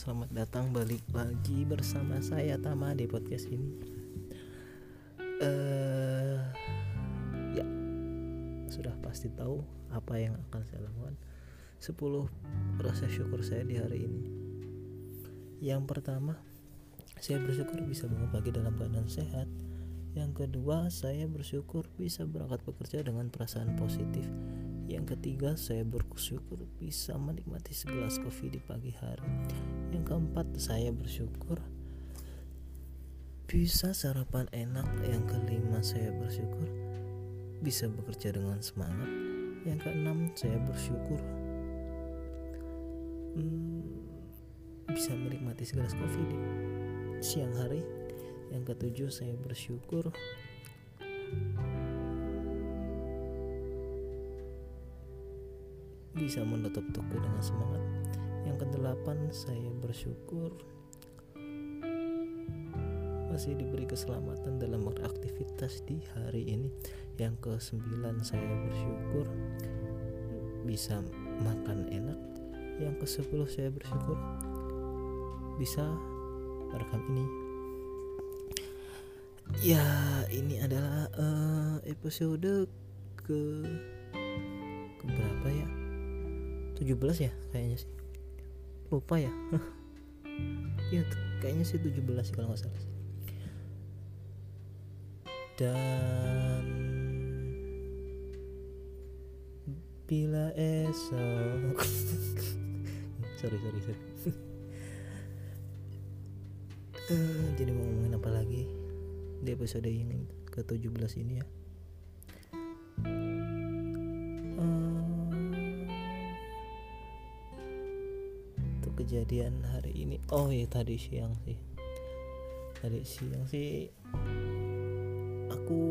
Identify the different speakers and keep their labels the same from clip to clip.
Speaker 1: selamat datang balik lagi bersama saya Tama di podcast ini. Eh, ya, sudah pasti tahu apa yang akan saya lakukan. 10 rasa syukur saya di hari ini. Yang pertama, saya bersyukur bisa bangun pagi dalam keadaan sehat. Yang kedua, saya bersyukur bisa berangkat bekerja dengan perasaan positif. Yang ketiga, saya bersyukur bisa menikmati segelas kopi di pagi hari. Yang keempat, saya bersyukur bisa sarapan enak. Yang kelima, saya bersyukur bisa bekerja dengan semangat. Yang keenam, saya bersyukur hmm, bisa menikmati segelas kopi di siang hari. Yang ketujuh, saya bersyukur bisa menutup toko dengan semangat. Yang kedelapan, saya bersyukur masih diberi keselamatan dalam beraktivitas di hari ini. Yang kesembilan, saya bersyukur bisa makan enak. Yang kesepuluh, saya bersyukur bisa merekam ini. Ya, ini adalah uh, episode ke berapa ya? 17 ya kayaknya sih. Lupa ya. Ya kayaknya sih 17 sih kalau nggak salah dan bila esok sorry sorry sorry. Uh, jadi mau ngomongin apa lagi di episode yang ke 17 ini ya kejadian hari ini. Oh iya tadi siang sih. Tadi siang sih aku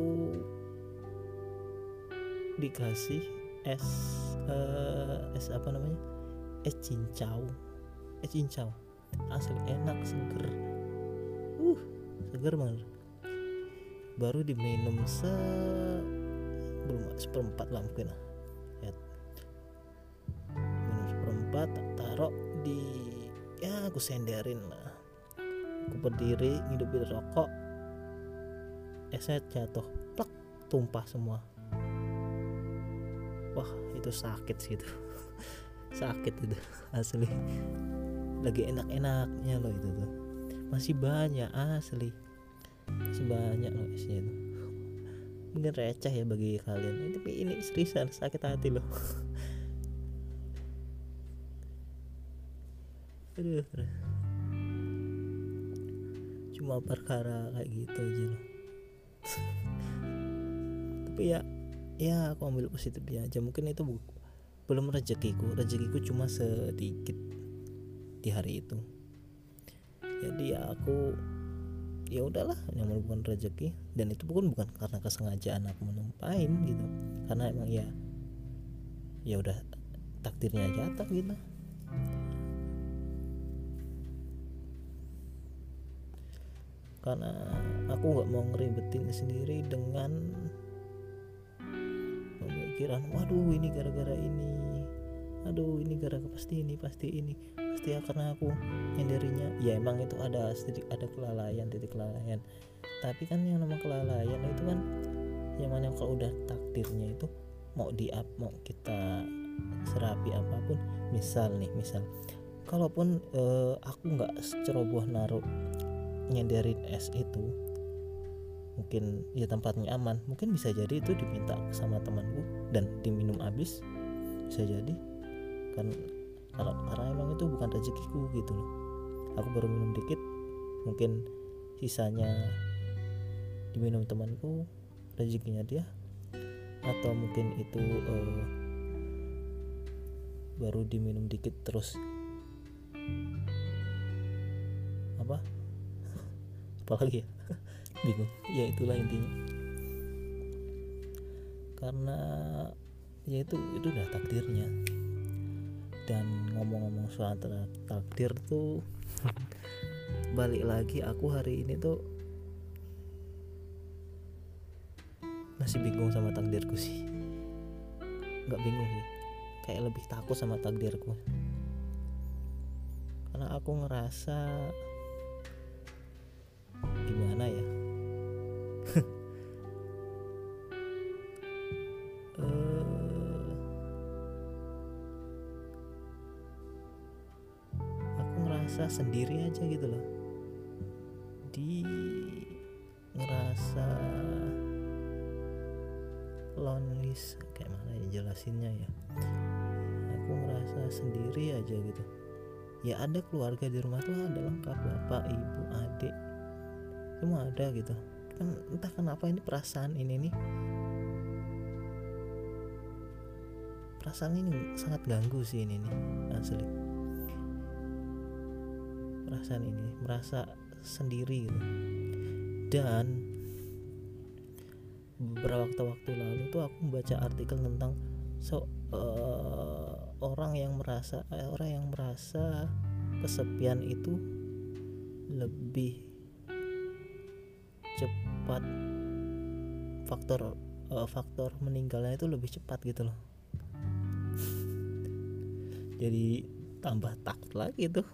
Speaker 1: dikasih es uh, es apa namanya? Es cincau. Es cincau. Asli enak seger. Uh seger banget. Baru diminum se belum seperempat lah mungkin ya. Minum seperempat ya aku senderin lah. Aku berdiri ngidupin rokok. Esnya jatuh plak tumpah semua. Wah itu sakit sih itu. Sakit itu asli. Lagi enak-enaknya loh itu tuh. Masih banyak asli. Masih banyak loh esnya itu. Mungkin receh ya bagi kalian. Tapi ini seriusan sakit hati loh aduh cuma perkara kayak gitu aja loh. Tapi ya ya aku ambil positifnya aja. Mungkin itu belum rezekiku. Rezekiku cuma sedikit di hari itu. Jadi ya aku ya udahlah yang bukan rezeki. Dan itu pun bukan karena kesengajaan aku menumpain gitu. Karena emang ya ya udah takdirnya jatuh gitu karena aku nggak mau ngeribetin sendiri dengan pemikiran waduh ini gara-gara ini. Aduh ini gara-gara pasti ini pasti ini. Pasti ya karena aku hindarinya ya emang itu ada sedikit ada kelalaian titik kelalaian. Tapi kan yang nama kelalaian itu kan yang mana kalau udah takdirnya itu mau di up mau kita serapi apa pun misal nih misal. Kalaupun uh, aku nggak ceroboh naruh nyenderin es itu mungkin ya tempatnya aman. Mungkin bisa jadi itu diminta sama temanku dan diminum habis bisa jadi. Kan kalau karena emang itu bukan rezekiku gitu loh. Aku baru minum dikit mungkin sisanya diminum temanku rezekinya dia atau mungkin itu uh, baru diminum dikit terus apalagi ya. Bingung. Ya itulah intinya. Karena ya itu itu udah takdirnya. Dan ngomong-ngomong soal takdir tuh balik lagi aku hari ini tuh masih bingung sama takdirku sih. Nggak bingung sih. Kayak lebih takut sama takdirku. Karena aku ngerasa gimana ya? Eh, aku ngerasa sendiri aja gitu loh. Di ngerasa lonely kayak mana ya jelasinnya ya? Aku ngerasa sendiri aja gitu. Ya ada keluarga di rumah tuh ada lengkap bapak ibu adik semua ada gitu. Kan entah kenapa ini perasaan ini nih. Perasaan ini sangat ganggu sih ini nih asli. Perasaan ini merasa sendiri gitu. Dan beberapa waktu-waktu lalu tuh aku membaca artikel tentang so uh, orang yang merasa eh, orang yang merasa kesepian itu lebih cepat faktor uh, faktor meninggalnya itu lebih cepat gitu loh. Jadi tambah takut lagi tuh.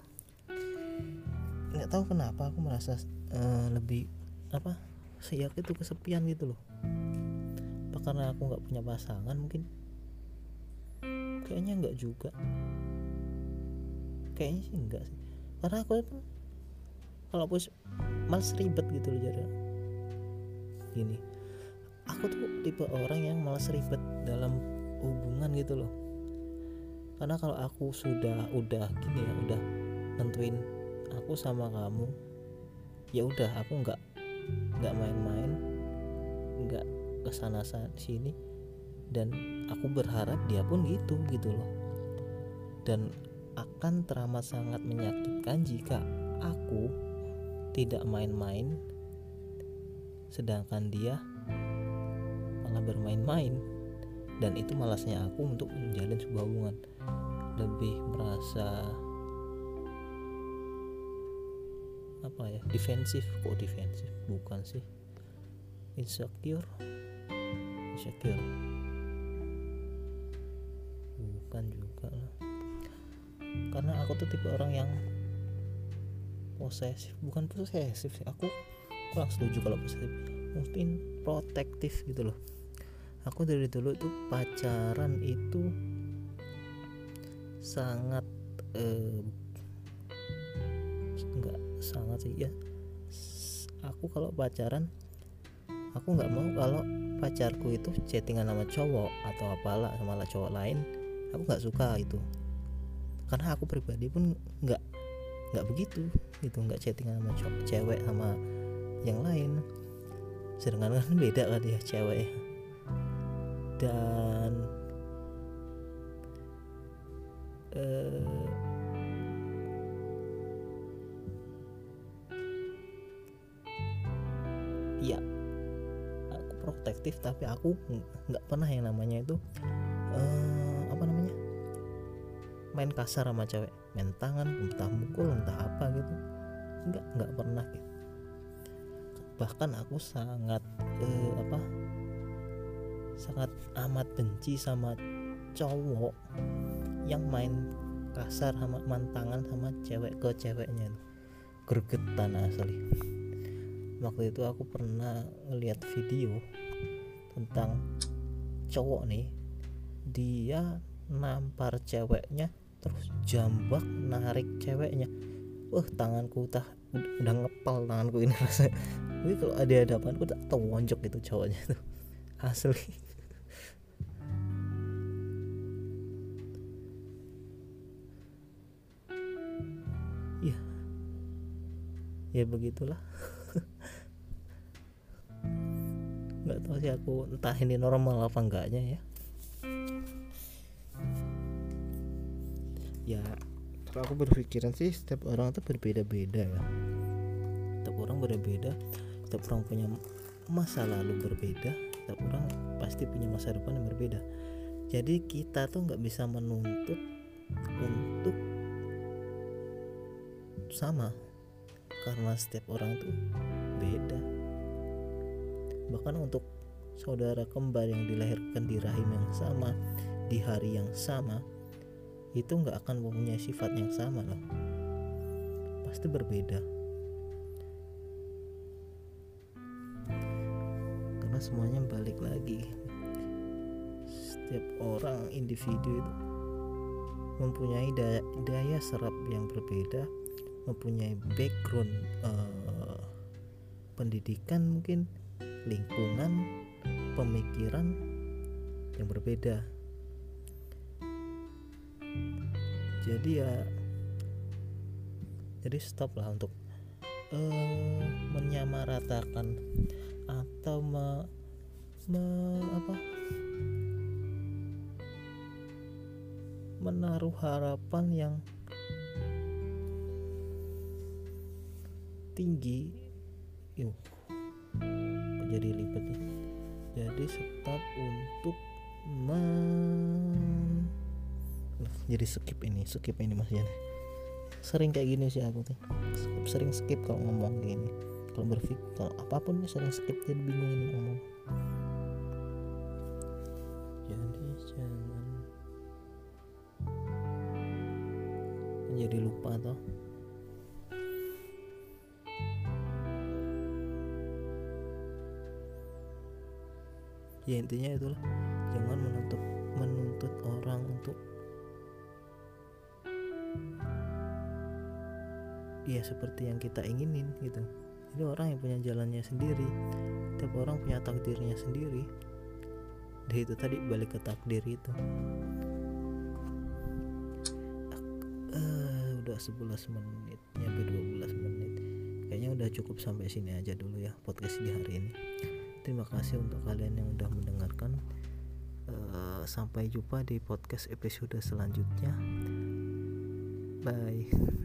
Speaker 1: Nggak tahu kenapa aku merasa uh, lebih apa siak itu kesepian gitu loh. Apa karena aku nggak punya pasangan mungkin? Kayaknya nggak juga. Kayaknya sih enggak sih. Karena aku kalau aku males ribet gitu loh jadi gini. Aku tuh tipe orang yang malas ribet dalam hubungan gitu loh. Karena kalau aku sudah udah gini ya udah nentuin aku sama kamu ya udah aku nggak nggak main-main nggak ke sana sini. Dan aku berharap dia pun gitu gitu loh. Dan akan teramat sangat menyakitkan jika aku tidak main-main sedangkan dia malah bermain-main. Dan itu malasnya aku untuk menjalin sebuah hubungan. Lebih merasa apa ya defensif. Kok defensif? Bukan sih. Insecure? Insecure. Bukan juga lah. Karena aku tuh tipe orang yang posesif. Bukan posesif sih aku kurang setuju kalau posesif mungkin protektif gitu loh. Aku dari dulu tuh pacaran itu sangat eh, enggak sangat sih ya. Aku kalau pacaran aku nggak mau kalau pacarku itu chattingan sama cowok atau apalah sama cowok lain aku nggak suka itu. Karena aku pribadi pun nggak nggak begitu gitu nggak chattingan sama cowok cewek sama yang lain. Sedangkan kan beda kan ya cewek. Dan uh, ya aku protektif tapi aku nggak pernah yang namanya itu uh, apa namanya? Main kasar sama cewek. Main tangan entah mukul entah apa gitu. Nggak nggak pernah gitu bahkan aku sangat uh, apa sangat amat benci sama cowok yang main kasar sama mantangan sama cewek ke ceweknya. Gregetan asli. Waktu itu aku pernah ngeliat video tentang cowok nih dia nampar ceweknya terus jambak narik ceweknya. Wah tanganku udah udah ngepal tanganku ini rasanya tapi kalau ada hadapanku tak tonjok itu cowoknya tuh. Asli. Ya ya begitulah. Nggak tahu sih aku entah ini normal apa enggaknya ya. Ya kalau aku berpikiran sih setiap orang itu berbeda-beda ya. Setiap orang berbeda setiap orang punya masa lalu berbeda setiap orang pasti punya masa depan yang berbeda. Jadi kita tuh nggak bisa menuntut untuk sama karena setiap orang tuh beda. Bahkan untuk saudara kembar yang dilahirkan di rahim yang sama di hari yang sama itu nggak akan mempunyai sifat yang sama loh. Pasti berbeda karena semuanya balik lagi. Setiap orang individu itu mempunyai daya, daya serap yang berbeda mempunyai background uh, pendidikan mungkin lingkungan pemikiran yang berbeda. Jadi ya jadi stop lah untuk uh, menyamaratakan atau me, me, apa? Menaruh harapan yang tinggi. Yuk jadi lipat nih? Jadi stop untuk men jadi skip ini skip ini mas Jan sering kayak gini sih aku tuh. Sering skip kalau ngomong gini kalau berpikir kalau apa pun sering skip jadi bingung ini ngomong. Jadi jangan. Jadi lupa toh. Ya intinya itulah. Jangan menuntut menuntut orang untuk ya seperti yang kita inginin gitu jadi orang yang punya jalannya sendiri. Tiap orang punya takdirnya sendiri. Dan itu tadi balik ke takdir itu. Uh, udah 11 menit nyampe 12 menit. Kayaknya udah cukup sampai sini aja dulu ya podcast di hari ini. Terima kasih untuk kalian yang udah mendengarkan. Uh, sampai jumpa di podcast episode selanjutnya. Bye